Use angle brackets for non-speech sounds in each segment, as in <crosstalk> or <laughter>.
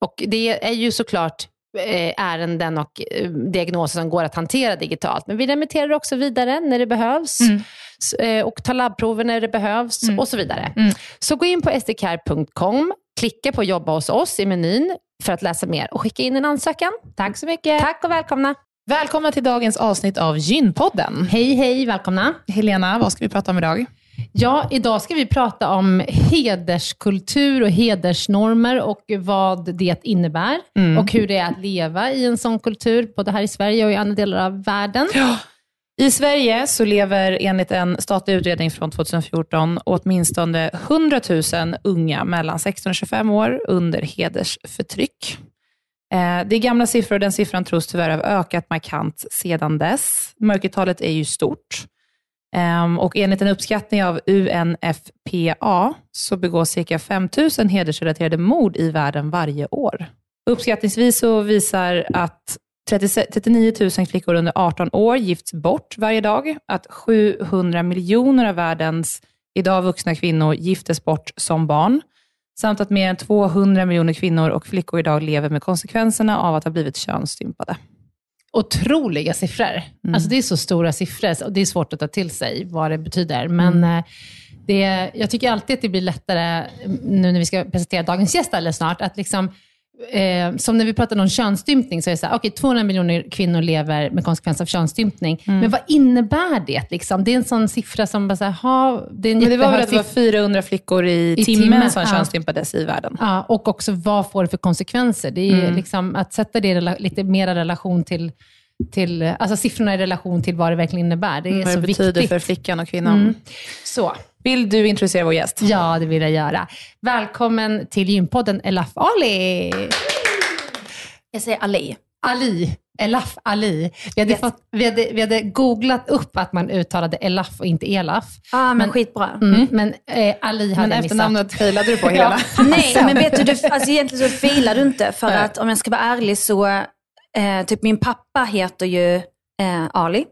Och det är ju såklart Eh, ärenden och eh, diagnoser som går att hantera digitalt. Men vi remitterar också vidare när det behövs mm. Eh, och tar labbprover när det behövs mm. och så vidare. Mm. Så gå in på sdcare.com, klicka på jobba hos oss i menyn för att läsa mer och skicka in en ansökan. Tack så mycket. Tack och välkomna. Välkomna till dagens avsnitt av Gynpodden. Hej, hej, välkomna. Helena, vad ska vi prata om idag? Ja, idag ska vi prata om hederskultur och hedersnormer och vad det innebär mm. och hur det är att leva i en sån kultur, både här i Sverige och i andra delar av världen. Ja. I Sverige så lever enligt en statlig utredning från 2014 åtminstone 100 000 unga mellan 16 och 25 år under hedersförtryck. Eh, det är gamla siffror och den siffran tros tyvärr ha ökat markant sedan dess. Mörkertalet är ju stort. Um, och enligt en uppskattning av UNFPA så begås cirka 5 000 hedersrelaterade mord i världen varje år. Uppskattningsvis så visar att 39 000 flickor under 18 år gifts bort varje dag, att 700 miljoner av världens idag vuxna kvinnor giftes bort som barn, samt att mer än 200 miljoner kvinnor och flickor idag lever med konsekvenserna av att ha blivit könsstympade otroliga siffror. Mm. Alltså det är så stora siffror och det är svårt att ta till sig vad det betyder. Men mm. Eh, det, jag tycker alltid att det blir lättare, nu när vi ska presentera dagens gäst alldeles snart, att liksom Eh, som när vi pratade om könsstympning, så är det så här, okay, 200 miljoner kvinnor lever med konsekvens av könsstympning. Mm. Men vad innebär det? Liksom? Det är en sån siffra som bara så här, ha, det är en Men det var väl att det var 400 flickor i, i timmen, timmen som ja. könsstympades i världen? Ja, och också vad får det för konsekvenser? Det är mm. liksom, att sätta det i lite mera relation till till, alltså siffrorna i relation till vad det verkligen innebär. Det är mm, vad så det betyder viktigt. för flickan och kvinnan. Mm. Så. Vill du introducera vår gäst? Ja, det vill jag göra. Välkommen till Gympodden Elaf Ali. Jag säger Ali. Ali. Elaf Ali. Vi hade, Yes. fått, vi, hade, vi hade googlat upp att man uttalade Elaf och inte Elaf. Ja, men, Men- skitbra. Mm. Men eh, Ali hade Men jag efternamnet failade du på hela. <laughs> Nej, men vet du, det, alltså egentligen så filar du inte. För att om jag ska vara ärlig så, eh, typ min pappa heter ju eh, Ali.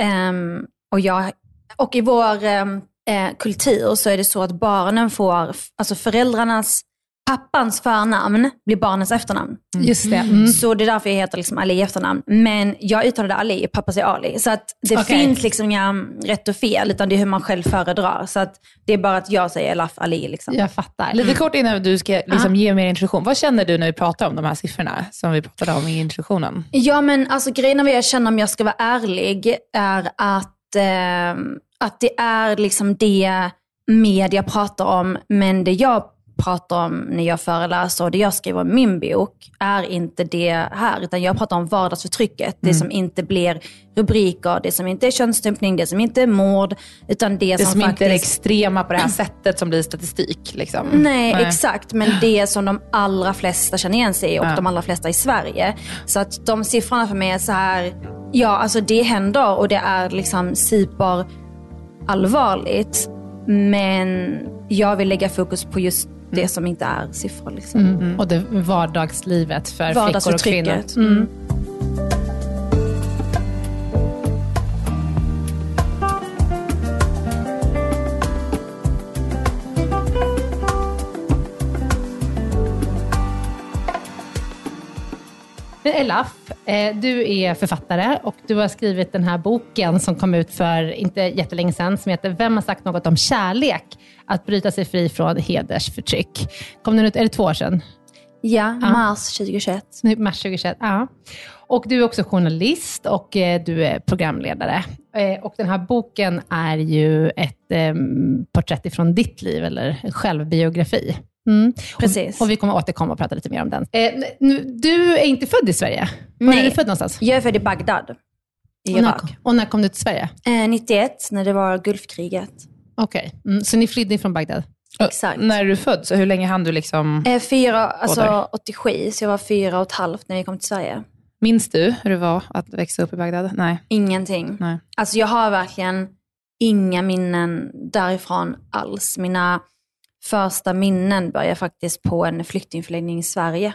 Ehm, och, jag, och i vår ehm, eh, kultur så är det så att barnen får, alltså föräldrarnas, pappans förnamn blir barnens efternamn. Just det. Mm. Så det är därför jag heter liksom Ali i efternamn. Men jag uttalade Ali, pappa säger Ali. Så att det Okej. finns liksom inga rätt och fel, utan det är hur man själv föredrar. Så att det är bara att jag säger Elaf Ali. Liksom. Jag fattar. Lite kort innan du ska liksom ge mer introduktion. Vad känner du när vi pratar om de här siffrorna som vi pratade om i introduktionen? Ja, men alltså grejen av vad jag känner om jag ska vara ärlig är att, eh, att det är liksom det media pratar om, men det jag pratar om när jag föreläser och det jag skriver i min bok är inte det här, utan jag pratar om vardagsförtrycket. Det som inte blir rubriker, det som inte är könsstympning, det som inte är mord, utan det, Det som, som inte är det faktiskt... extrema på det här sättet som blir statistik. Liksom. Nej, exakt. Men det som de allra flesta känner igen sig i och Ja. de allra flesta i Sverige. Så att de siffrorna för mig är så här, ja alltså det händer och det är liksom super allvarligt. Men jag vill lägga fokus på just det som inte är siffror. Liksom. Mm. Och det vardagslivet för flickor och kvinnor. Men Elaf, eh, du är författare och du har skrivit den här boken som kom ut för inte jättelänge sedan som heter Vem har sagt något om kärlek? Att bryta sig fri från hedersförtryck. Kom den ut, är det två år sedan? Ja, mars 2021. Nu, Mars 2021. Ja. Och du är också journalist och eh, du är programledare. Eh, och den här boken är ju ett eh, porträtt ifrån ditt liv, eller en självbiografi. Mm. Precis. Och, och vi kommer återkomma och prata lite mer om den. Eh, nu, du är inte född i Sverige? Var är Nej. du född någonstans? Jag är född i Bagdad. I Och när, och när kom du till Sverige? Eh, 91, när det var Gulfkriget. Okej, mm, så ni flydde från Bagdad? Exakt. När är du född? Så hur länge hann du liksom... Eh, fyra, alltså 87, så jag var fyra och ett halvt när vi kom till Sverige. Minns du hur det var att växa upp i Bagdad? Nej. Ingenting. Nej. Alltså jag har verkligen inga minnen därifrån alls. Mina första minnen börjar faktiskt på en flyktingförläggning i Sverige.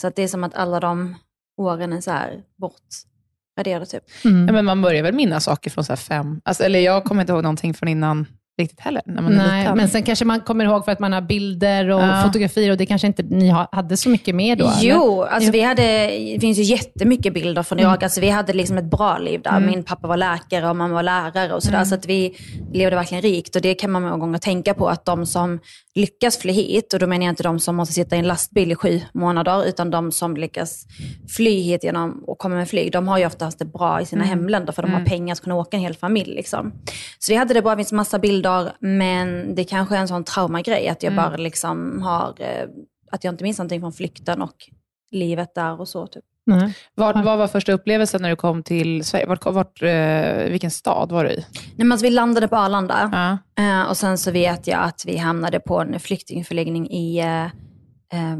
Så att det är som att alla de åren är så här bortraderade typ. Mm. Ja, men man börjar väl minnas saker från så här fem... Alltså, eller jag kommer inte ihåg någonting från innan riktigt heller, när man är Nej, liten. men sen kanske man kommer ihåg för att man har bilder och Ja. fotografier och det kanske inte ni ha- hade så mycket med då? eller? Jo, alltså Jo. vi hade, det finns ju jättemycket bilder från Irak. Alltså vi hade liksom ett bra liv där. Min pappa var läkare och mamma var lärare och sådär. Så att vi levde verkligen rikt. Och det kan man många gånger tänka på, att de som lyckas fly hit, och då menar jag inte de som måste sitta i en lastbil i sju månader, utan de som lyckas fly hit genom att komma med flyg, de har ju oftast det bra i sina hemländer, för de har pengar att kunna åka en hel familj. Liksom. Så vi hade det bra, det finns massa bilder, men det kanske är en sån traumagrej, att jag bara liksom har, eh, att jag inte minns någonting från flykten och livet där och så. Typ. Nej. Vart, vad var första upplevelsen när du kom till Sverige? Vart, vart, eh, vilken stad var du i? Nej, men alltså, vi landade på Arlanda eh, och sen så vet jag att vi hamnade på en flyktingförläggning i, eh, eh,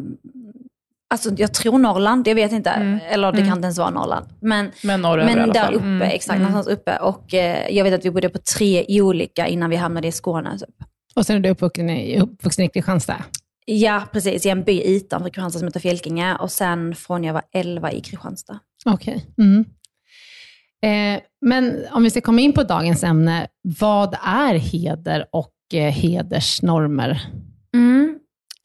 alltså jag tror Norrland, jag vet inte, eller det kan inte ens vara Norrland. Men, Men men där uppe, Mm. exakt, någonstans uppe. Och eh, jag vet att vi bodde på tre olika innan vi hamnade i Skåne. Typ. Och sen är du uppvuxen i, uppvuxen i Kristianstad? Ja, precis. I en by utanför Kristianstad som heter Fjälkinge och sen från jag var 11 i Kristianstad. Okej. Mm. Eh, men om vi ska komma in på dagens ämne, vad är heder och eh, hedersnormer? Mm.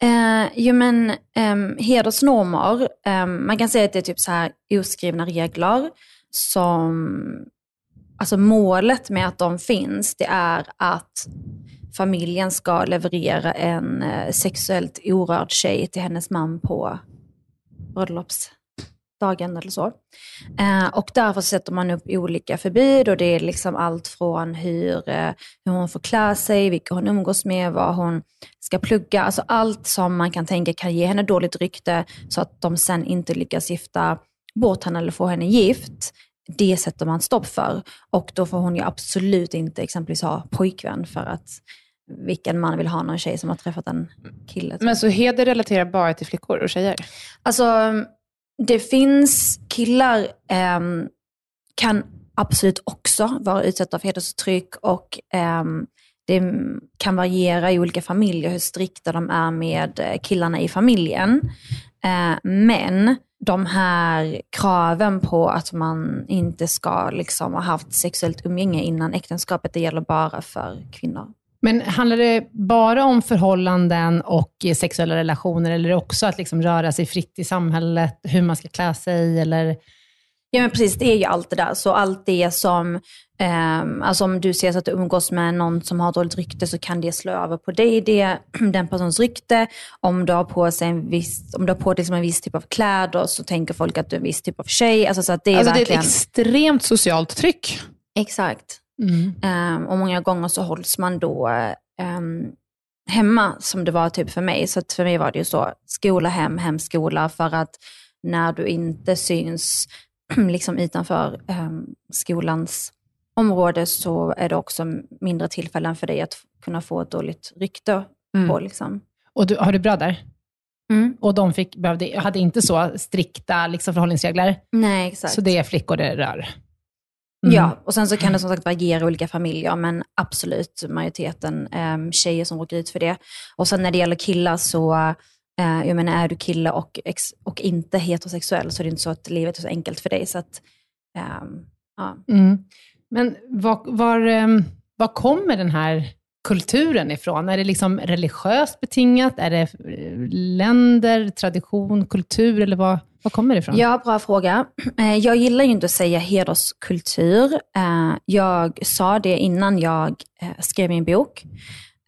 Eh, jo men eh, hedersnormer, eh, man kan säga att det är typ så här oskrivna regler som, alltså målet med att de finns, det är att familjen ska leverera en eh, sexuellt orörd tjej till hennes man på bröllopsdagen eller så. Eh, och därför sätter man upp olika förbud och det är liksom allt från hur, eh, hur hon får klä sig, vilka hon umgås med, vad hon ska plugga. Alltså allt som man kan tänka kan ge henne dåligt rykte så att de sen inte lyckas gifta bort henne eller få henne gift. Det sätter man stopp för. Och då får hon ju absolut inte exempelvis ha pojkvän för att vilken man vill ha någon tjej som har träffat en kille. typ. Men så heder relaterar bara till flickor och tjejer? Alltså, det finns killar ehm, kan absolut också vara utsatta för hedersförtryck och ehm, det kan variera i olika familjer hur strikta de är med eh, killarna i familjen. Eh, men de här kraven på att man inte ska liksom ha haft sexuellt umgänge innan äktenskapet, det gäller bara för kvinnor. Men handlar det bara om förhållanden och sexuella relationer, eller är det också att liksom röra sig fritt i samhället, hur man ska klä sig? Eller? Ja men precis, det är ju allt det där. Så allt det som, eh, alltså om du ser så att du umgås med någon som har dåligt rykte så kan det slå över på dig, det, <clears throat> den persons rykte. Om du har på, sig en viss, om du har på dig liksom en viss typ av kläder så tänker folk att du är en viss typ av tjej. Alltså, så att det är, alltså verkligen... det är ett extremt socialt tryck. Exakt. Mm. Um, och många gånger så hålls man då um, hemma, som det var typ för mig. Så för mig var det ju så, skola, hem, hem, skola. För att när du inte syns <clears throat> liksom utanför um, skolans område så är det också mindre tillfällen för dig att kunna få ett dåligt rykte Mm. på. Liksom. Och du, har du bröder? Mm. Och de fick, behövde, hade inte så strikta liksom, förhållningsregler? Nej, exakt. Så det är flickor det rör? Mm. Ja, och sen så kan det som sagt variera i olika familjer, men absolut majoriteten eh, tjejer som råkar ut för det. Och sen när det gäller killar så, eh, jag menar är du kille och, ex, och inte heterosexuell så är det inte så att livet är så enkelt för dig. Så att, ehm, ja. Mm. Men var, var, ehm, var kommer den här kulturen ifrån? Är det liksom religiöst betingat? Är det eh, länder, tradition, kultur eller vad, vad kommer det ifrån? Ja, bra fråga. Eh, jag gillar ju inte att säga hederskultur. Eh, jag sa det innan jag skrev min bok.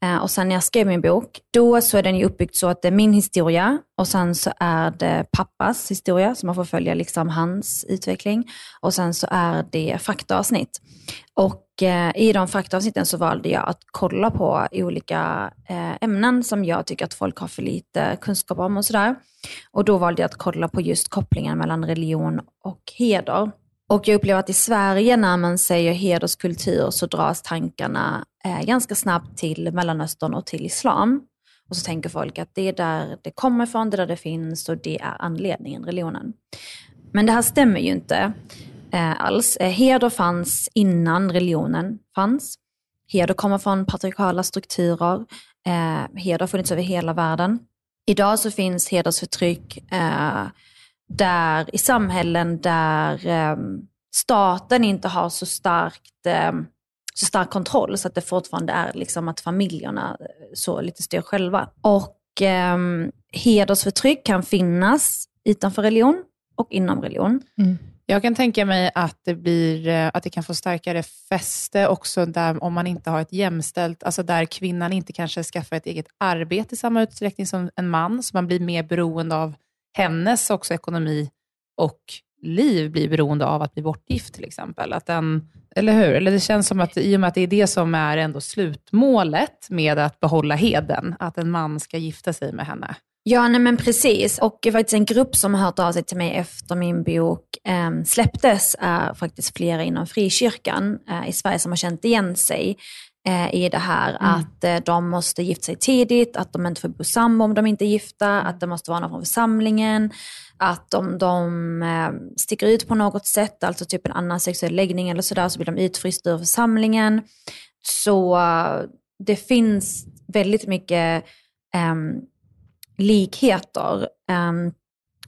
Eh, och sen när jag skrev min bok, då så är den ju uppbyggd så att det är min historia och sen så är det pappas historia, så man får följa liksom hans utveckling. Och sen så är det faktaavsnitt. Och eh, i de faktaavsnitten så valde jag att kolla på olika eh, ämnen som jag tycker att folk har för lite kunskap om och sådär. Och då valde jag att kolla på just kopplingen mellan religion och heder. Och jag upplever att i Sverige när man säger hederskultur så dras tankarna eh, ganska snabbt till Mellanöstern och till islam. Och så tänker folk att det är där det kommer ifrån, det är där det finns och det är anledningen, religionen. Men det här stämmer ju inte eh, alls. Eh, heder fanns innan religionen fanns. Heder kommer från patriarkala strukturer. Eh, heder har funnits över hela världen. Idag så finns hedersförtryck eh, där, i samhällen där eh, staten inte har så, starkt, eh, så stark kontroll så att det fortfarande är liksom att familjerna eh, så lite styr själva. Och eh, hedersförtryck kan finnas utanför religion och inom religion. Mm. Jag kan tänka mig att det, blir, eh, att det kan få starkare fäste också där, om man inte har ett jämställt, alltså där kvinnan inte kanske skaffar ett eget arbete i samma utsträckning som en man, så man blir mer beroende av hennes också ekonomi och liv blir beroende av att bli bortgift till exempel. Att den, eller hur? Eller det känns som att i och med att det är det som är ändå slutmålet med att behålla heden, att en man ska gifta sig med henne. Ja, nej men precis. Och det är faktiskt en grupp som har hört av sig till mig efter min bok eh, släpptes, är faktiskt flera inom frikyrkan eh, i Sverige som har känt igen sig i det här att eh, de måste gifta sig tidigt, att de inte får bo sambo om de inte är gifta, att det måste vara någon från församlingen, att om de eh, sticker ut på något sätt, alltså typ en annan sexuell läggning eller sådär, så blir de utfrysta ur församlingen. Så eh, det finns väldigt mycket ehm, likheter. Um,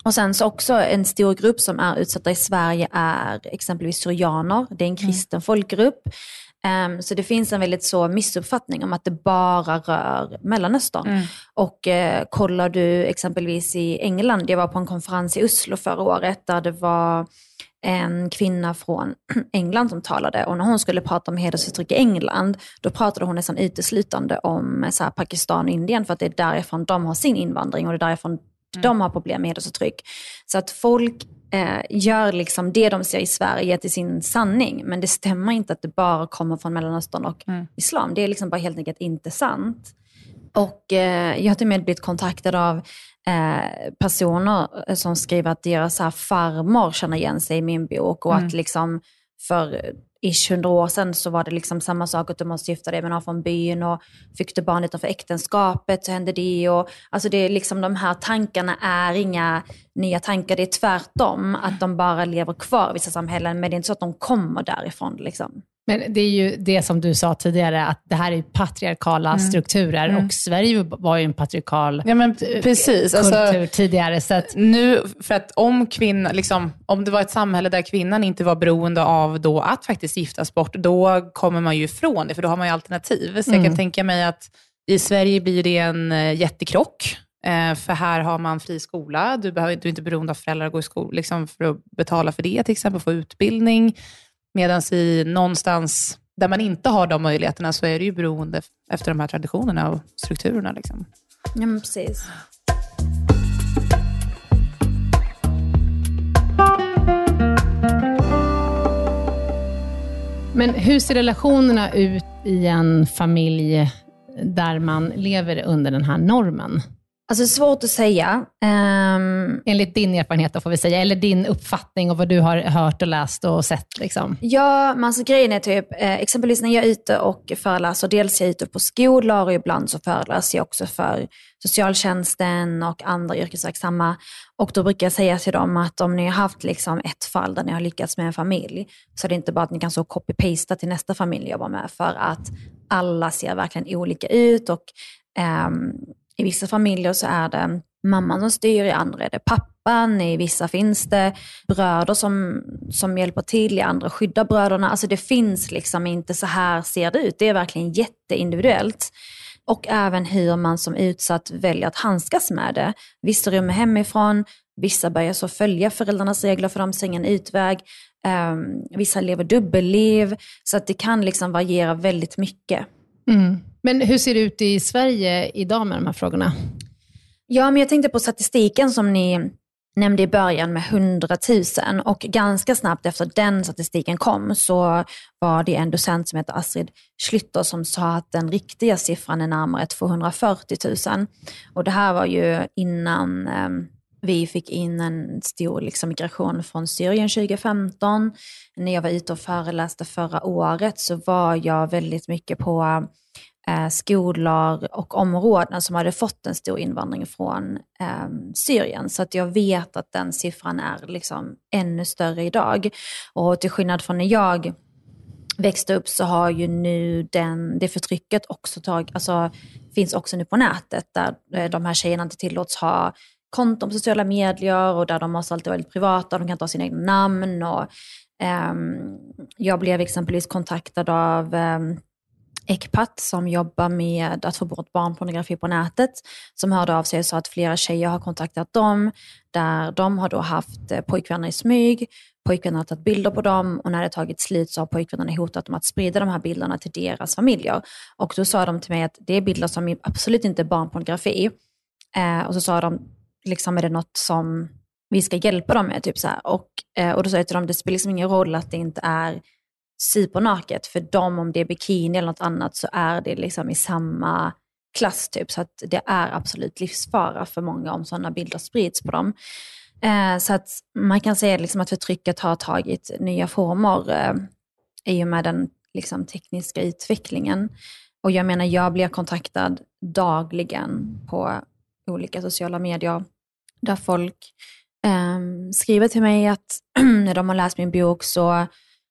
och sen så också en stor grupp som är utsatta i Sverige är exempelvis syrianer. Det är en kristen folkgrupp. Um, så det finns en väldigt så missuppfattning om att det bara rör Mellanöstern. Och eh, kollar du exempelvis i England, jag var på en konferens i Oslo förra året där det var en kvinna från <clears throat> England som talade och när hon skulle prata om hedersförtryck i England, då pratade hon nästan uteslutande om eh, så här, Pakistan och Indien för att det är därifrån de har sin invandring och det är därifrån de har problem med hedersförtryck. Så att folk eh, gör liksom det de ser i Sverige till sin sanning, men det stämmer inte att det bara kommer från Mellanöstern och islam. Det är liksom bara helt enkelt inte sant. Och eh, jag har till och med blivit kontaktad av eh, personer eh, som skriver att deras här farmor känner igen sig i min bok och att liksom för ish hundra år sedan så var det liksom samma sak att du måste gifta dig med någon från byn och fick du barn utanför äktenskapet så hände det. Och, alltså det är liksom de här tankarna är inga nya tankar, det är tvärtom att de bara lever kvar i vissa samhällen men det är inte så att de kommer därifrån. Liksom. Men det är ju det som du sa tidigare, att det här är patriarkala mm. strukturer mm. och Sverige var ju en patriarkal ja, men precis. kultur alltså, tidigare. Så att... Nu, för att om, kvinna, liksom, om det var ett samhälle där kvinnan inte var beroende av då att faktiskt giftas bort, då kommer man ju ifrån det, för då har man ju alternativ. Så mm. jag kan mm. tänka mig att i Sverige blir det en eh, jättekrock. Eh, för här har man fri skola, du, behöver, du är inte beroende av föräldrar att gå i skola liksom för att betala för det, till exempel få utbildning. Medan i någonstans där man inte har de möjligheterna så är det ju beroende efter de här traditionerna och strukturerna. Liksom. Ja, men precis. Men hur ser relationerna ut i en familj där man lever under den här normen? Alltså svårt att säga. Um, Enligt din erfarenhet då får vi säga, eller din uppfattning och vad du har hört och läst och sett. Liksom. Ja, men alltså grejen är typ, eh, exempelvis när jag är ute och föreläser, dels är jag ute på skolor och ibland så föreläser jag också för socialtjänsten och andra yrkesverksamma. Och då brukar jag säga till dem att om ni har haft liksom ett fall där ni har lyckats med en familj, så är det inte bara att ni kan så copy-pasta till nästa familj ni jobbar med, för att alla ser verkligen olika ut och um, i vissa familjer så är det mamman som styr, i andra är det pappan, i vissa finns det bröder som, som hjälper till, i andra skyddar bröderna. Alltså det finns liksom inte så här ser det ut. Det är verkligen jätteindividuellt. Och även hur man som utsatt väljer att handskas med det. Vissa rymmer hemifrån, vissa börjar så följa föräldrarnas regler för de ser ingen utväg. Um, vissa lever dubbelliv. Så att det kan liksom variera väldigt mycket. Mm. Men hur ser det ut i Sverige idag med de här frågorna? Ja, men jag tänkte på statistiken som ni nämnde i början med 100 000 och ganska snabbt efter den statistiken kom så var det en docent som heter Astrid Schlytter som sa att den riktiga siffran är närmare 240 000. Och det här var ju innan ehm, vi fick in en stor liksom, migration från Syrien 2015. När jag var ute och föreläste förra året så var jag väldigt mycket på Eh, skolor och områden som hade fått en stor invandring från eh, Syrien. Så att jag vet att den siffran är liksom ännu större idag. Och till skillnad från när jag växte upp så har ju nu den, det förtrycket också tagit, alltså, finns också nu på nätet där eh, de här tjejerna inte tillåts ha konton på sociala medier och där de måste alltid vara väldigt privata, de kan inte ha sina egna namn. Och, um, jag blev exempelvis kontaktad av um, Ecpat som jobbar med att få bort barnpornografi på nätet, som hörde av sig och sa att flera tjejer har kontaktat dem, där de har då haft eh, pojkvänner i smyg, pojkvänner har tagit bilder på dem och när det tagit slut så har pojkvännerna hotat dem att sprida de här bilderna till deras familjer. Och då sa de till mig att det är bilder som absolut inte är barnpornografi. Eh, och så sa de, liksom är det något som vi ska hjälpa dem med? Typ så och, eh, och då sa jag till dem, det spelar liksom ingen roll att det inte är supernaket. För dem, om det är bikini eller något annat, så är det liksom i samma klass. Typ. Så att det är absolut livsfara för många om sådana bilder sprids på dem. Eh, så att man kan säga liksom att förtrycket har tagit nya former eh, i och med den liksom, tekniska utvecklingen. Och jag menar, jag blir kontaktad dagligen på olika sociala medier där folk eh, skriver till mig att <clears throat> när de har läst min bok så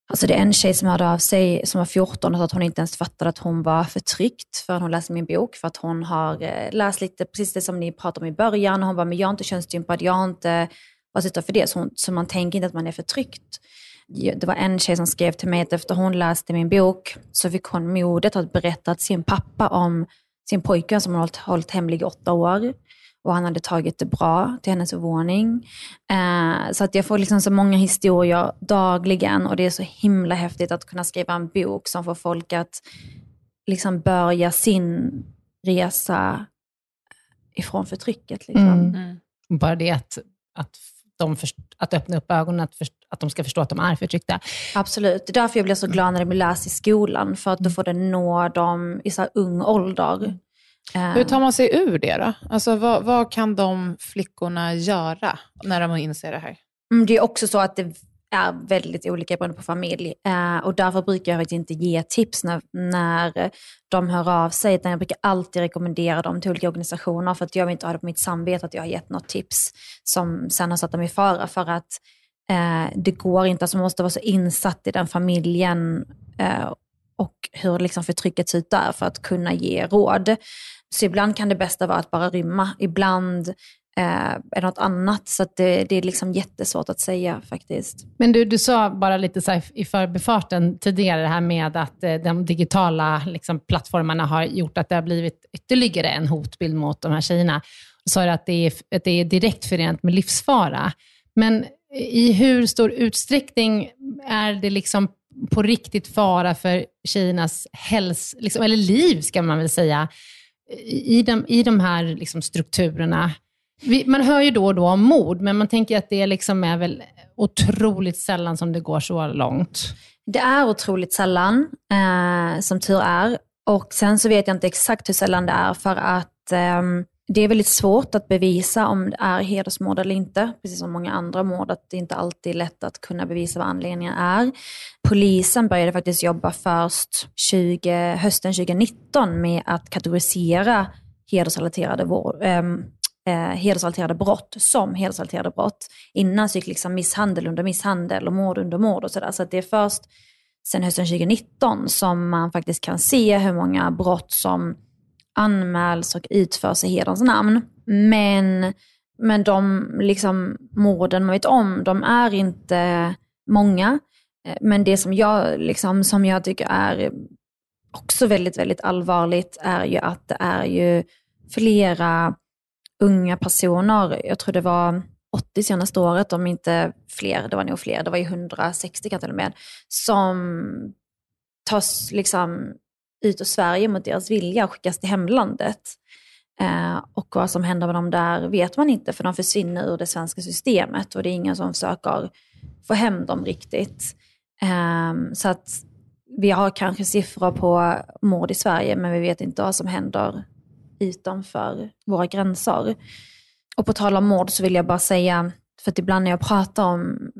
Alltså det är en tjej som hörde av sig som var 14 och sa att hon inte ens fattade att hon var förtryckt förrän hon läste min bok. För att hon har eh, läst lite, precis det som ni pratade om i början. Hon bara, men jag är inte könsstympad, jag har inte varit för det. Så, hon, så man tänker inte att man är förtryckt. Det var en tjej som skrev till mig att efter hon läste min bok så fick hon modet att berätta till sin pappa om sin pojkvän som hon hållit, hållit hemlig i åtta år och han hade tagit det bra till hennes förvåning. Eh, så att jag får liksom så många historier dagligen och det är så himla häftigt att kunna skriva en bok som får folk att liksom börja sin resa ifrån förtrycket. Liksom. Mm. Mm. Bara det att, att, de först, att öppna upp ögonen, att, först, att de ska förstå att de är förtryckta. Absolut. Det är därför jag blir så glad när det blir läst i skolan, för att då mm. får det nå dem i så ung ålder. Hur tar man sig ur det då? Alltså, vad, vad kan de flickorna göra när de inser det här? Mm, det är också så att det är väldigt olika beroende på familj. Eh, och därför brukar jag inte ge tips när, när de hör av sig. Utan jag brukar alltid rekommendera dem till olika organisationer för att jag vill inte ha det på mitt samvete att jag har gett något tips som sen har satt dem i fara. För att eh, det går inte, alltså man måste vara så insatt i den familjen eh, och hur liksom förtrycket ser ut där för att kunna ge råd. Så ibland kan det bästa vara att bara rymma. Ibland eh, är det något annat. Så det, det, är liksom jättesvårt att säga faktiskt. Men du, du sa bara lite så i förbifarten tidigare, det här med att eh, de digitala liksom, plattformarna har gjort att det har blivit ytterligare en hotbild mot de här tjejerna. Du sa att det är, att det är direkt förenat med livsfara. Men i hur stor utsträckning är det liksom på riktigt fara för tjejernas hälsa, liksom, eller liv ska man väl säga, i de, i de här liksom, strukturerna? Vi, man hör ju då och då om mord, men man tänker att det liksom är väl otroligt sällan som det går så långt. Det är otroligt sällan, eh, som tur är. Och sen så vet jag inte exakt hur sällan det är, för att eh, det är väldigt svårt att bevisa om det är hedersmord eller inte, precis som många andra mord, att det inte alltid är lätt att kunna bevisa vad anledningen är. Polisen började faktiskt jobba först 20, hösten 2019 med att kategorisera hedersrelaterade, vård, ehm, eh, hedersrelaterade brott som hedersrelaterade brott. Innan så gick liksom misshandel under misshandel och mord under mord och sådär. Så det är först sen hösten 2019 som man faktiskt kan se hur många brott som anmäls och utförs i hederns namn. Men, men de liksom, morden man vet om, de är inte många. Eh, men det som jag, liksom, som jag tycker är också väldigt, väldigt allvarligt är ju att det är ju flera unga personer, jag tror det var 80 senaste året, om inte fler, det var nog fler, det var ju 160 kan till och med, som tas liksom ut ur Sverige mot deras vilja och skickas till hemlandet. Eh, och vad som händer med dem där vet man inte, för de försvinner ur det svenska systemet och det är ingen som försöker få hem dem riktigt. Eh, så att vi har kanske siffror på mord i Sverige, men vi vet inte vad som händer utanför våra gränser. Och på tal om mord så vill jag bara säga, för att ibland när jag pratar om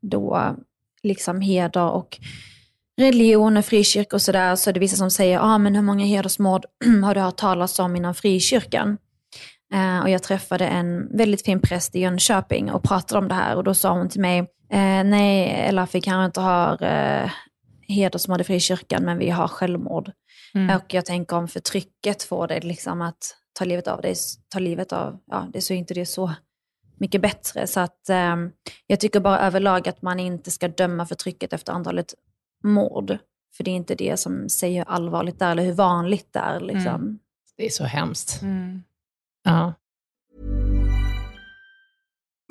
då liksom heder och religion och frikyrka och sådär, så är det vissa som säger, ah, men hur många hedersmord <clears throat> har du hört talas om inom frikyrkan? Uh, och jag träffade en väldigt fin präst i Jönköping och pratade om det här och då sa hon till mig, eh, nej Elafi kanske inte har uh, hedersmord i frikyrkan, men vi har självmord. Mm. Och jag tänker om förtrycket får dig liksom att ta livet av dig, ta livet av, ja, det så inte det så mycket bättre. Så att um, jag tycker bara överlag att man inte ska döma förtrycket efter antalet mord. För det är inte det som säger hur allvarligt det är eller hur vanligt det är. Liksom. Mm. Det är så hemskt. Mm. Ja.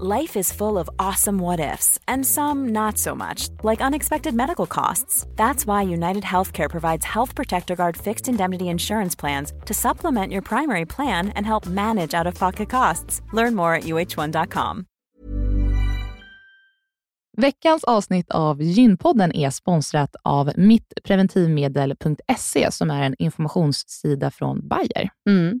Life is full of awesome what ifs and some not so much, like unexpected medical costs. That's why United Healthcare provides Health Protector Guard fixed indemnity insurance plans to supplement your primary plan and help manage out of pocket costs. Learn more at uh1.com. Veckans avsnitt av Gynpodden är sponsrat av mittpreventivmedel.se som är en informationssida från Bayer. Mm.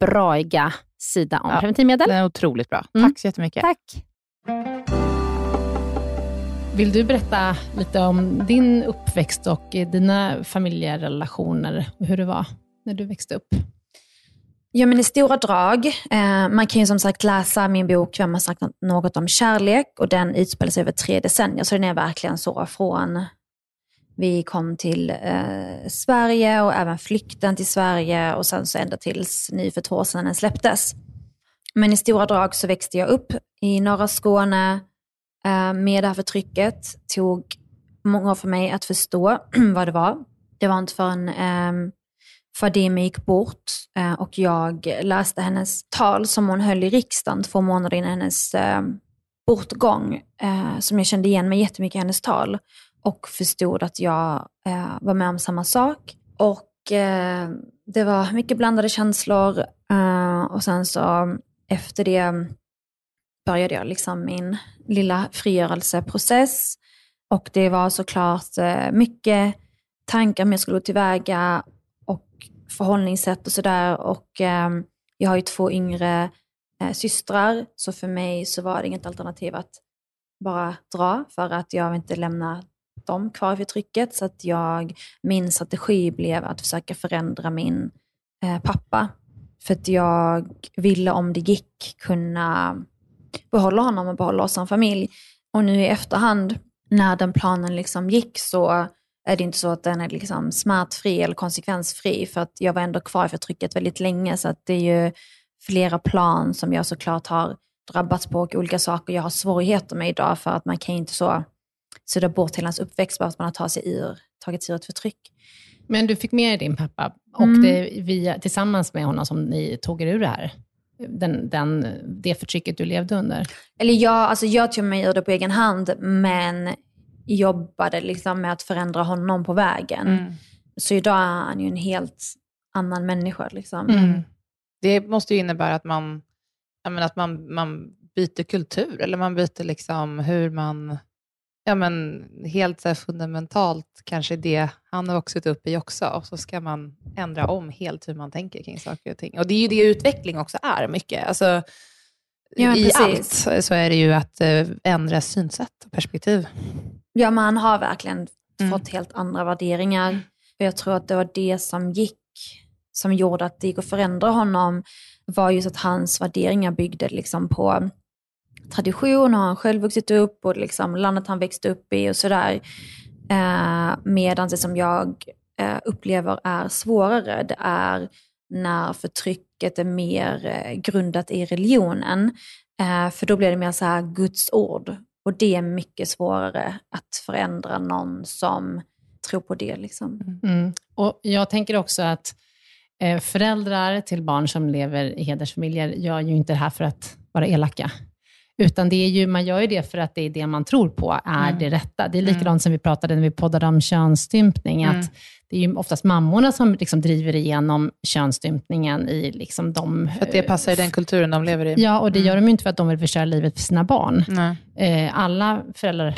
braiga sida om Ja. preventivmedel. Den är otroligt bra. Mm. Tack så jättemycket. Tack. Vill du berätta lite om din uppväxt och dina familjerelationer och hur det var när du växte upp? Ja, men i stora drag. Eh, man kan ju som sagt läsa min bok Vem har sagt något om kärlek och den utspelar sig över tre decennier. Så den är verkligen så från vi kom till eh, Sverige och även flykten till Sverige och sen så ända tills nu för två år sedan den släpptes. Men i stora drag så växte jag upp i norra Skåne eh, med det här förtrycket. tog många år för mig att förstå <clears throat> vad det var. Det var inte förrän eh, Fadime gick bort eh, och jag läste hennes tal som hon höll i riksdagen två månader innan hennes eh, bortgång, eh, som jag kände igen mig jättemycket i hennes tal och förstod att jag eh, var med om samma sak. Och eh, det var mycket blandade känslor eh, och sen så efter det började jag liksom min lilla frigörelseprocess. Och det var såklart eh, mycket tankar om jag skulle gå tillväga och förhållningssätt och sådär. Och eh, jag har ju två yngre eh, systrar, så för mig så var det inget alternativ att bara dra för att jag vill inte lämna dem kvar i förtrycket. Så att jag, min strategi blev att försöka förändra min eh, pappa. För att jag ville om det gick kunna behålla honom och behålla oss som familj. Och nu i efterhand, när den planen liksom gick så är det inte så att den är liksom smärtfri eller konsekvensfri. För att jag var ändå kvar i förtrycket väldigt länge. Så att det är ju flera plan som jag såklart har drabbats på och olika saker jag har svårigheter med idag. För att man kan ju inte så sudda bort hela ens uppväxt bara för att man har tagit sig ur, tagit sig ur ett förtryck. Men du fick med dig din pappa och Mm. det via, tillsammans med honom som ni tog er ur det här. Den, den, det förtrycket du levde under. Eller jag, alltså jag tog mig ur det på egen hand, men jobbade liksom med att förändra honom på vägen. Mm. Så idag är han ju en helt annan människa. Liksom. Mm. Det måste ju innebära att man, menar, att man, man byter kultur, eller man byter liksom hur man, ja men helt så fundamentalt kanske det han har vuxit upp i också, och så ska man ändra om helt hur man tänker kring saker och ting. Och det är ju det utveckling också är mycket. Alltså, Ja, I precis. allt så är det ju att eh, ändra synsätt och perspektiv. Ja, men han har verkligen Mm. fått helt andra värderingar. Och jag tror att det var det som gick, som gjorde att det gick att förändra honom, var just att hans värderingar byggde liksom på tradition och han själv vuxit upp och liksom landet han växte upp i och sådär. Eh, medan det som jag eh, upplever är svårare, det är när förtrycket är mer eh, grundat i religionen. Eh, för då blir det mer så här Guds ord. Och det är mycket svårare att förändra någon som tror på det. Liksom. Mm. mm. Och jag tänker också att eh, föräldrar till barn som lever i hedersfamiljer gör ju inte det här för att vara elaka. Utan det är ju, man gör ju det för att det är det man tror på är Mm. det rätta. Det är likadant som vi pratade när vi poddade om könsstympning, Mm. att det är ju oftast mammorna som liksom driver igenom könsstympningen i liksom de... För att det passar i den kulturen de lever i. Ja, och det gör de ju inte för att de vill förstöra livet för sina barn. Eh, alla föräldrar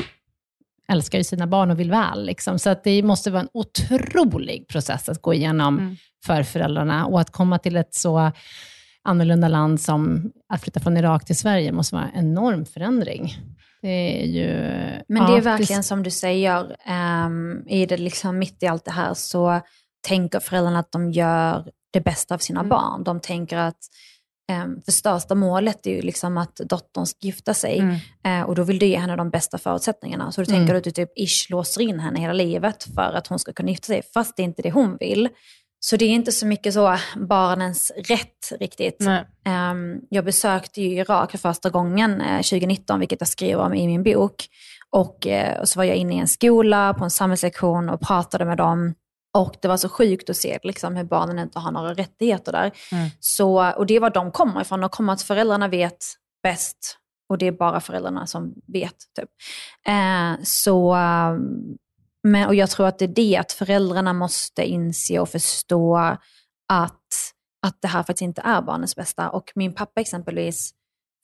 älskar ju sina barn och vill väl. Liksom. Så att det måste vara en otrolig process att gå igenom Mm. för föräldrarna. Och att komma till ett så annorlunda land som att flytta från Irak till Sverige måste vara en enorm förändring. Det är ju... Men det är verkligen som du säger, um, i det liksom mitt i allt det här så tänker föräldrarna att de gör det bästa av sina Mm. barn. De tänker att um, för största målet är ju liksom att dottern ska gifta sig Mm. Eh, och då vill du ge henne de bästa förutsättningarna. Så du Mm. tänker att du typ ish låser in henne hela livet för att hon ska kunna gifta sig, fast det är inte det hon vill. Så det är inte så mycket så barnens rätt riktigt. Ehm, jag besökte ju Irak för första gången eh, 2019, vilket jag skriver om i min bok. Och, eh, och så var jag inne i en skola på en samhällslektion och pratade med dem. Och det var så sjukt att se liksom, hur barnen inte har några rättigheter där. Mm. Så, och det är var de kommer ifrån. De kommer att föräldrarna vet bäst. Och det är bara föräldrarna som vet. Typ. Eh, så, um, men, och jag tror att det är det, att föräldrarna måste inse och förstå att, att det här faktiskt inte är barnens bästa. Och min pappa exempelvis,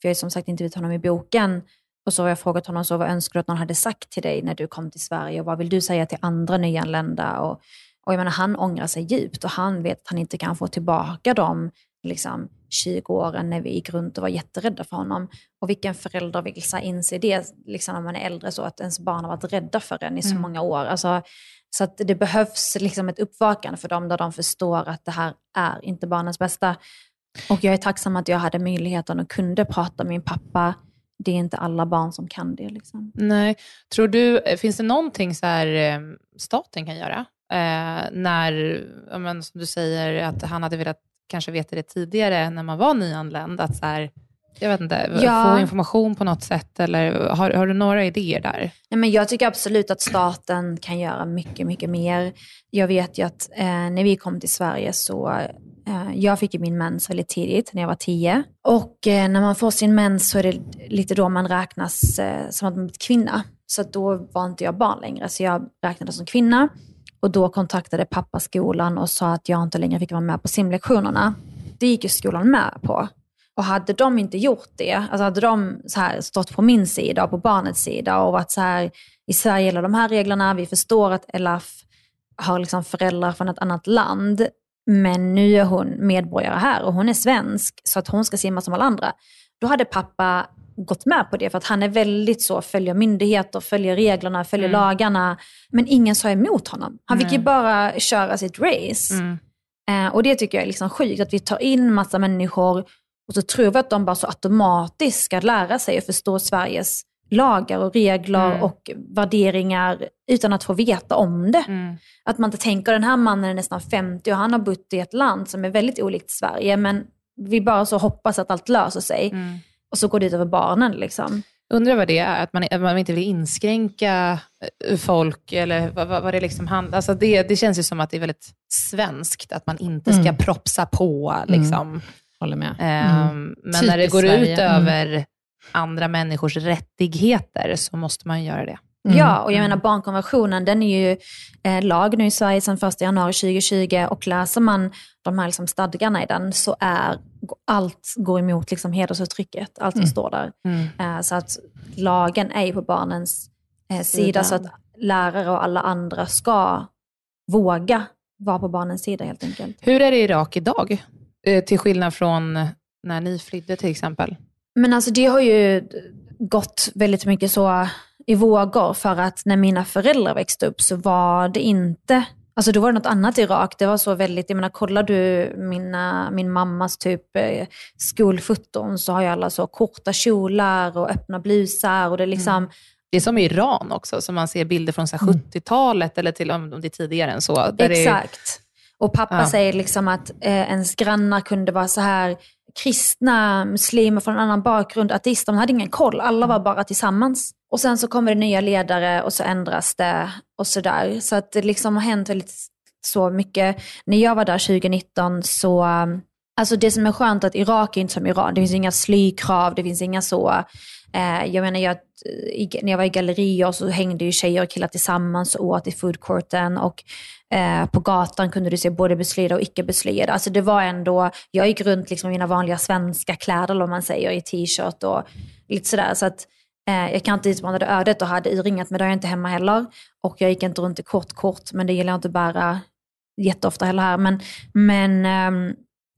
för jag har som sagt intervjuat honom i boken, och så har jag frågat honom, så vad önskar du att någon hade sagt till dig när du kom till Sverige? Och vad vill du säga till andra nyanlända? Och, och jag menar, han ångrar sig djupt och han vet att han inte kan få tillbaka dem. liksom, 20 åren när vi gick runt och var jätterädda för honom. Och vilken förälder vill så inse det liksom, när man är äldre, så att ens barn har varit rädda för en i så Mm. många år. Alltså, så att det behövs liksom ett uppvaknande för dem där de förstår att det här är inte barnens bästa. Och jag är tacksam att jag hade möjligheten och kunde prata med min pappa. Det är inte alla barn som kan det. Liksom. Nej. Tror du, eh, finns det någonting så här, eh, staten kan göra? Eh, när, men, som du säger, att han hade velat kanske veta det tidigare när man var nyanländ, att så här, jag vet inte, Ja. få information på något sätt, eller har, har du några idéer där? Nej, men jag tycker absolut att staten kan göra mycket, mycket mer. Jag vet ju att eh, när vi kom till Sverige så eh, jag fick ju min mens väldigt tidigt, när jag var tio. Och eh, när man får sin mens så är det lite då man räknas eh, som att man blivit kvinna. Så då var inte jag barn längre, så jag räknades som kvinna. Och då kontaktade pappa skolan och sa att jag inte längre fick vara med på simlektionerna. Det gick ju skolan med på. Och hade de inte gjort det, alltså hade de så här stått på min sida och på barnets sida och varit så här, i Sverige gäller de här reglerna, vi förstår att Elaf har liksom föräldrar från ett annat land, men nu är hon medborgare här och hon är svensk, så att hon ska simma som alla andra. Då hade pappa gått med på det, för att han är väldigt så, följer myndigheter, följer reglerna, följer Mm. lagarna. Men ingen sa emot honom. Han fick ju Nej. bara köra sitt race. Mm. Eh, och det tycker jag är liksom sjukt, att vi tar in massa människor och så tror vi att de bara så automatiskt ska lära sig och förstå Sveriges lagar och regler Mm. och värderingar utan att få veta om det. Mm. Att man inte tänker den här mannen är nästan 50 och han har bott i ett land som är väldigt olikt Sverige, men vi bara så hoppas att allt löser sig. Mm. Och så går det ut över barnen. Liksom. Undrar vad det är, att man, att man inte vill inskränka eh, folk, eller vad, vad, vad det liksom handlar alltså det, det känns ju som att det är väldigt svenskt, att man inte ska Mm. propsa på. Liksom. Håller med. Ehm, Mm. Men när det Typiskt går Sverige. ut Mm. över andra människors rättigheter så måste man göra det. Mm. Ja, och jag menar barnkonventionen den är ju eh, lag nu i Sverige sedan 1 januari 2020 och läser man de här liksom stadgarna i den så är allt går emot liksom hedersförtrycket, allt som Mm. står där. Mm. Eh, så att lagen är ju på barnens eh, sida Sida. så att lärare och alla andra ska våga vara på barnens sida helt enkelt. Hur är det i Irak idag? Eh, Till skillnad från när ni flydde till exempel. Men alltså det har ju gått väldigt mycket så i vågor för att när mina föräldrar växte upp så var det inte, alltså då var det något annat i Irak. Det var så väldigt, jag menar kollar du mina, min mammas typ eh, skolfoton så har ju alla så korta kjolar och öppna blusar och det är liksom, Det är som i Iran också, som man ser bilder från så här 70-talet, eller till om det är tidigare än så. det är- Exakt. Och pappa Ja. säger liksom att eh, ens grannar kunde vara så här kristna, muslimer från en annan bakgrund, ateister, de hade ingen koll. Alla var bara tillsammans. Och sen så kommer det nya ledare och så ändras det och sådär. Så att det liksom har hänt väldigt så mycket. När jag var där 2019 så, alltså det som är skönt är att Irak är inte som Iran. Det finns inga slykrav, det finns inga så, eh, jag menar jag, när jag var i gallerier så hängde ju tjejer och killar tillsammans och åt i foodcourten och eh, på gatan kunde du se både beslöjade och icke beslöjade. Alltså det var ändå, jag gick runt liksom i mina vanliga svenska kläder, eller vad man säger, i t-shirt och lite sådär. Så att eh, Eh, jag kan inte utmana det ödet och hade urringat, men det har jag inte hemma heller. Och jag gick inte runt i kort kort, men det gillar jag inte att bära jätteofta heller här. Men, men ehm,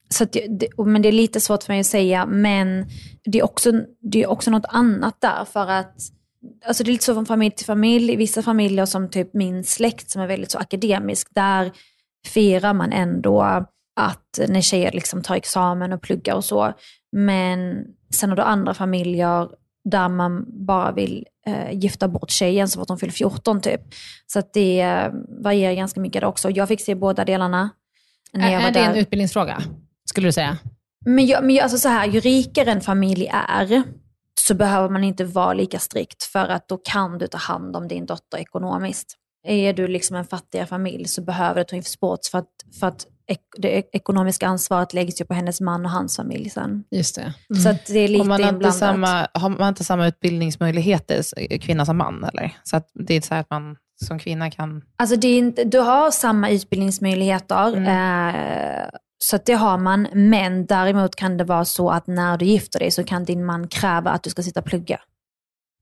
Så att det, det, men det är lite svårt för mig att säga, men det är också, det är också något annat där. För att alltså det är lite så från familj till familj. I vissa familjer som typ min släkt som är väldigt så akademisk, där firar man ändå att när tjejer liksom tar examen och pluggar och så. Men sen har du andra familjer där man bara vill eh, gifta bort tjejen så fort hon fyller 14 typ. Så det eh, varierar ganska mycket där också. Jag fick se båda delarna. När jag är, är det en utbildningsfråga, skulle du säga? Men, jag, men jag, alltså så här, ju rikare en familj är, så behöver man inte vara lika strikt för att då kan du ta hand om din dotter ekonomiskt. Är du liksom en fattigare familj så behöver du ta in sports för att, för att det ekonomiska ansvaret läggs ju på hennes man och hans familj sen. Just det. Mm. Så att det är lite man har inblandat. Inte samma, har man inte samma utbildningsmöjligheter, kvinna som man? Eller? Så att det är så att man som kvinna kan... Alltså det är inte, du har samma utbildningsmöjligheter, mm. eh, så det har man. Men däremot kan det vara så att när du gifter dig så kan din man kräva att du ska sitta och plugga.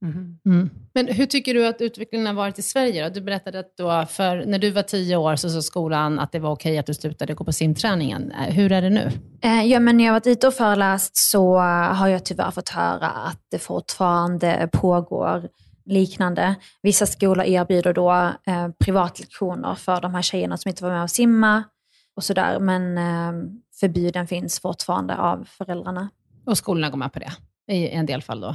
Mm. Mm. Men hur tycker du att utvecklingen har varit i Sverige? Då? Du berättade att då för, när du var tio år så sa skolan att det var okej att du slutade gå på simträningen. Eh, hur är det nu? Eh, ja, men när jag varit ute och föreläst så har jag tyvärr fått höra att det fortfarande pågår liknande. Vissa skolor erbjuder då eh, privatlektioner för de här tjejerna som inte var med och simma och sådär. Men eh, förbuden finns fortfarande av föräldrarna. Och skolorna går med på det i en del fall då?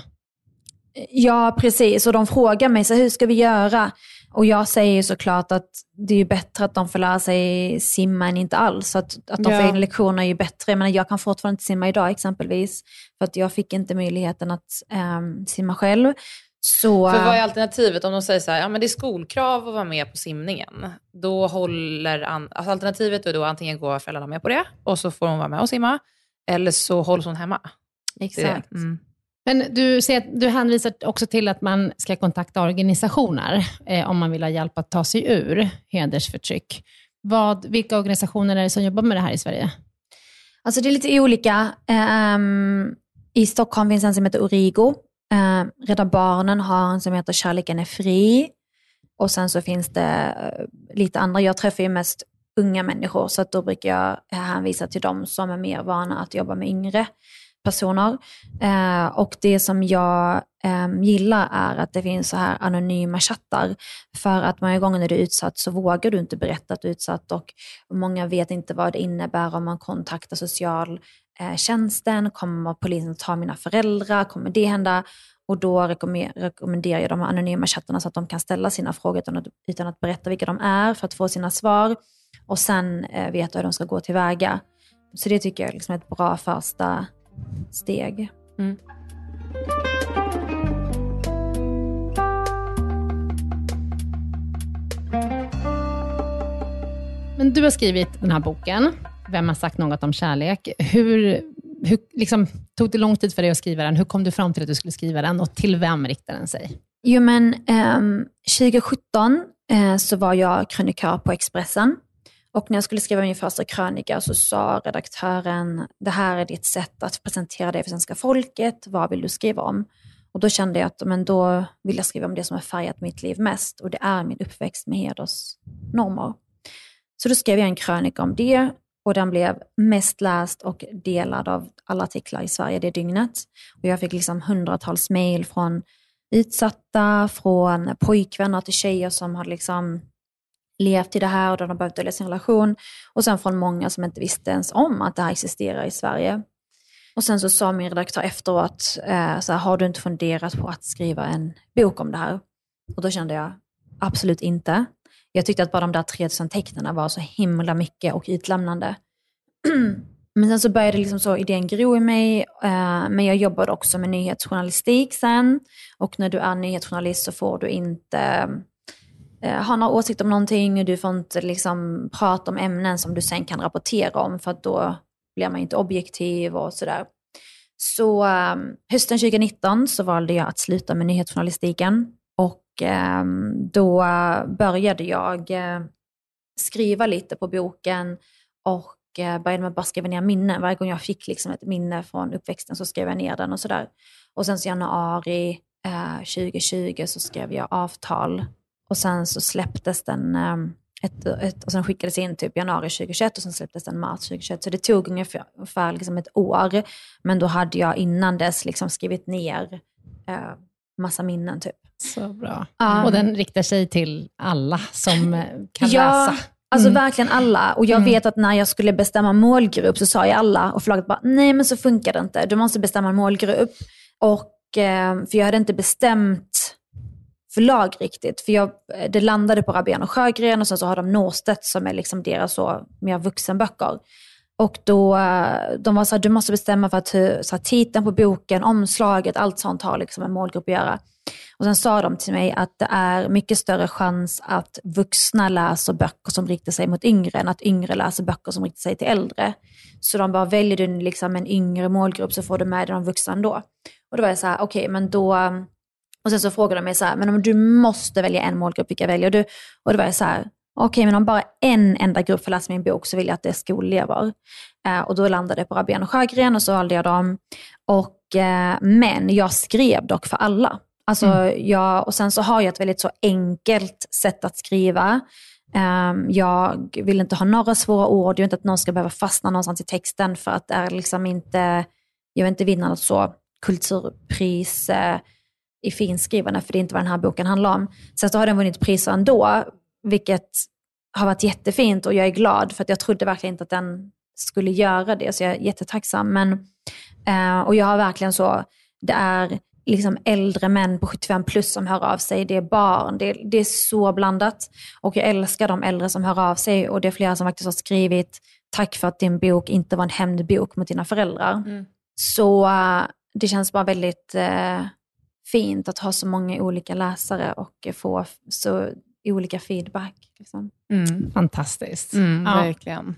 Ja, precis. Och de frågar mig, så hur ska vi göra? Och jag säger såklart att det är bättre att de får lära sig simma än inte alls. Att, att de ja. får egna lektioner är ju bättre. Men jag kan fortfarande inte simma idag exempelvis. För att jag fick inte möjligheten att um, simma själv. Så... För vad är alternativet om de säger så här, ja men det är skolkrav att vara med på simningen. Då håller, an... alltså alternativet är då antingen går föräldrarna med på det och så får hon vara med och simma. Eller så hålls hon hemma. Exakt. Mm. Men du, ser, du hänvisar också till att man ska kontakta organisationer eh, om man vill ha hjälp att ta sig ur hedersförtryck. Vad, vilka organisationer är det som jobbar med det här i Sverige? Alltså det är lite olika. Um, I Stockholm finns en som heter Origo. Um, Rädda Barnen har en som heter Kärleken är fri. Och sen så finns det eh, lite andra. Jag träffar ju mest unga människor, så att då brukar jag hänvisa till dem som är mer vana att jobba med yngre personer. Eh, och det som jag eh, gillar är att det finns så här anonyma chattar. För att många gånger när du är utsatt så vågar du inte berätta att du är utsatt och många vet inte vad det innebär om man kontaktar socialtjänsten. Eh, Kommer polisen ta mina föräldrar? Kommer det hända? Och då rekommenderar jag de anonyma chattarna så att de kan ställa sina frågor utan att, utan att berätta vilka de är för att få sina svar. Och sen eh, veta hur de ska gå tillväga. Så det tycker jag är liksom ett bra första steg. Mm. Men du har skrivit den här boken, Vem har sagt något om kärlek? Hur, hur liksom, tog det lång tid för dig att skriva den? Hur kom du fram till att du skulle skriva den och till vem riktar den sig? Jo, men eh, 2017 eh, så var jag krönikör på Expressen och när jag skulle skriva min första krönika så sa redaktören, det här är ditt sätt att presentera dig för svenska folket, vad vill du skriva om? Och då kände jag att men då vill jag skriva om det som har färgat mitt liv mest och det är min uppväxt med hedersnormer. Så då skrev jag en krönika om det och den blev mest läst och delad av alla artiklar i Sverige det dygnet. Och jag fick liksom hundratals mejl från utsatta, från pojkvänner till tjejer som hade liksom levt i det här och de har behövt dölja sin relation. Och sen från många som inte visste ens om att det här existerar i Sverige. Och sen så sa min redaktör efteråt, eh, så här, har du inte funderat på att skriva en bok om det här? Och då kände jag, absolut inte. Jag tyckte att bara de där 3000 tecknen var så himla mycket och utlämnande. <clears throat> Men sen så började liksom så idén gro i mig, eh, men jag jobbade också med nyhetsjournalistik sen. Och när du är nyhetsjournalist så får du inte eh, Eh, har några åsikter om någonting och du får inte liksom prata om ämnen som du sen kan rapportera om för att då blir man inte objektiv och sådär. Så eh, hösten 2019 så valde jag att sluta med nyhetsjournalistiken och eh, då började jag eh, skriva lite på boken och eh, började med att bara skriva ner minnen. Varje gång jag fick liksom ett minne från uppväxten så skrev jag ner den och sådär. Och sen så januari eh, 2020 så skrev jag avtal och sen så släpptes den ett, ett, och sen skickades in typ januari 2021 och sen släpptes den mars 2021. Så det tog ungefär, ungefär liksom ett år. Men då hade jag innan dess liksom skrivit ner eh, massa minnen typ. Så bra. Ja. Och den riktar sig till alla som eh, kan ja, läsa. Alltså Mm. verkligen alla. Och jag Mm. vet att när jag skulle bestämma målgrupp så sa jag alla och förlaget bara, nej men så funkar det inte. Du måste bestämma målgrupp. Och, eh, för jag hade inte bestämt förlag riktigt. För jag, eh, det landade på Rabén och Sjögren och sen så har de Norstedt som är liksom deras så, mer vuxenböcker. Och då, eh, de var så här, du måste bestämma för att hur- så här, titeln på boken, omslaget, allt sånt har liksom en målgrupp att göra. Och sen sa de till mig att det är mycket större chans att vuxna läser böcker som riktar sig mot yngre än att yngre läser böcker som riktar sig till äldre. Så de bara, väljer du liksom en yngre målgrupp så får du med dig de vuxna ändå. Och då var jag så här, okej men då... Eh, och sen så frågade de mig så här, men om du måste välja en målgrupp, vilka väljer du? Och då var jag så här, okej men om bara en enda grupp får läsa min bok så vill jag att det är skolelever. Eh, och då landade det på Rabén och Sjögren och så valde jag dem. Och, eh, men jag skrev dock för alla. Alltså, jag, och sen så har jag ett väldigt så enkelt sätt att skriva. Ehm, jag vill inte ha några svåra ord, jag vill inte att någon ska behöva fastna någonstans i texten för att det är liksom inte, jag vill inte vinna något så kulturpris eh, i finskrivande, för det är inte vad den här boken handlar om. Sen så har den vunnit priser ändå, vilket har varit jättefint och jag är glad för att jag trodde verkligen inte att den skulle göra det, så jag är jättetacksam. Men, eh, och jag har verkligen så, det är liksom äldre män på 75 plus som hör av sig, det är barn, det är, det är så blandat. Och jag älskar de äldre som hör av sig och det är flera som faktiskt har skrivit, tack för att din bok inte var en hämndbok mot dina föräldrar. Så eh, det känns bara väldigt eh, fint att ha så många olika läsare och få så olika feedback. Liksom. Mm. Fantastiskt. Mm, Ja. Verkligen.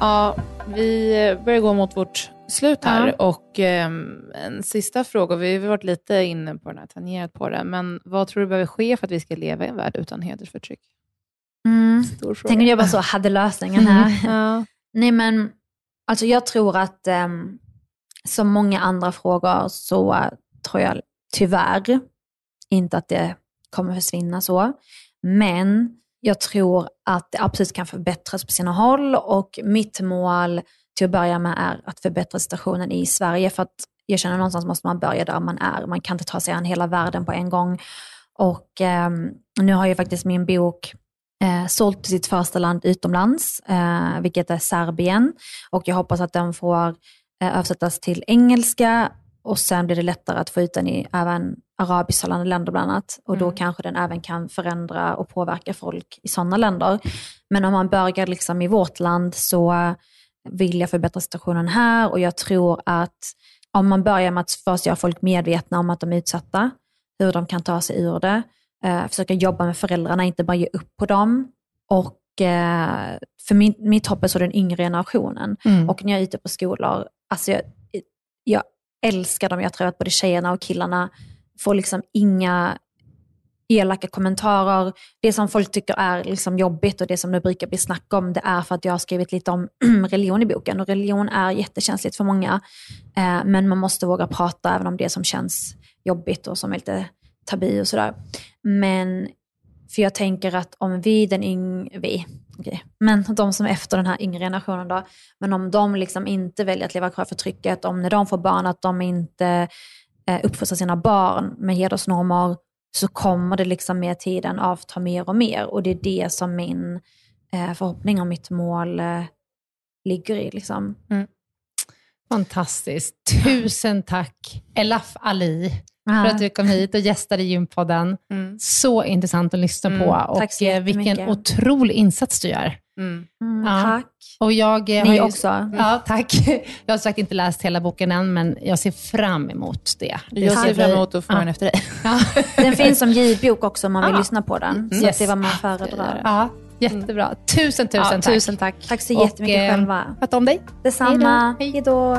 Ja, vi börjar gå mot vårt slut här. Ja. Och ehm, en sista fråga. Vi har varit lite inne på den här, tangerat på det. Men vad tror du behöver ske för att vi ska leva i en värld utan hedersförtryck? Mm. Stor fråga. Tänk om jag bara så hade lösningen här. <laughs> Ja. Nej men, alltså jag tror att um, som många andra frågor så tror jag tyvärr inte att det kommer försvinna så. Men jag tror att det absolut kan förbättras på sina håll och mitt mål till att börja med är att förbättra situationen i Sverige för att jag känner någonstans måste man börja där man är. Man kan inte ta sig an hela världen på en gång. Och eh, nu har ju faktiskt min bok eh, sålt till sitt första land utomlands, eh, vilket är Serbien. Och jag hoppas att den får översättas till engelska och sen blir det lättare att få ut den i även arabisktalande länder bland annat. Och då kanske den även kan förändra och påverka folk i sådana länder. Men om man börjar liksom i vårt land så vill jag förbättra situationen här och jag tror att om man börjar med att först göra folk medvetna om att de är utsatta, hur de kan ta sig ur det, eh, försöka jobba med föräldrarna, inte bara ge upp på dem. Och eh, för min, mitt hopp är så den yngre generationen. Mm. Och när jag är ute på skolor, alltså jag, jag älskar dem. Jag tror att både tjejerna och killarna får liksom inga elaka kommentarer. Det som folk tycker är liksom jobbigt och det som det brukar bli snack om, det är för att jag har skrivit lite om <clears throat> religion i boken. Och religion är jättekänsligt för många. Eh, men man måste våga prata även om det som känns jobbigt och som är lite tabu och sådär. Men för jag tänker att om vi, den yngre, vi, okej, men de som är efter den här yngre generationen då, men om de liksom inte väljer att leva kvar för trycket, om när de får barn att de inte eh, uppfostrar sina barn med hedersnormer, så kommer det liksom med tiden avta mer och mer. Och det är det som min eh, förhoppning och mitt mål eh, ligger i. Liksom. Mm. Fantastiskt. Tusen tack, Elaf Ali, för att du kom hit och gästade Gympodden. Mm. Så intressant att lyssna Mm. på Tack och så eh, vilken otrolig insats du gör. Mm. Mm, Ja. Tack. Och jag eh, har Ni ju- också. Ja, tack. <laughs> Jag har sagt inte läst hela boken än, men jag ser fram emot det. det Jag ser fram emot att få ja. den efter dig. <laughs> Ja. Den finns som ljudbok också om man vill Ah. lyssna på den. Så Yes. att det var man föredrar. ja, jättebra. Tusen, tusen Ja, tack. tusen tack. Tack så Och, jättemycket eh, själva. Sköt om dig. Detsamma. Hej Hej då.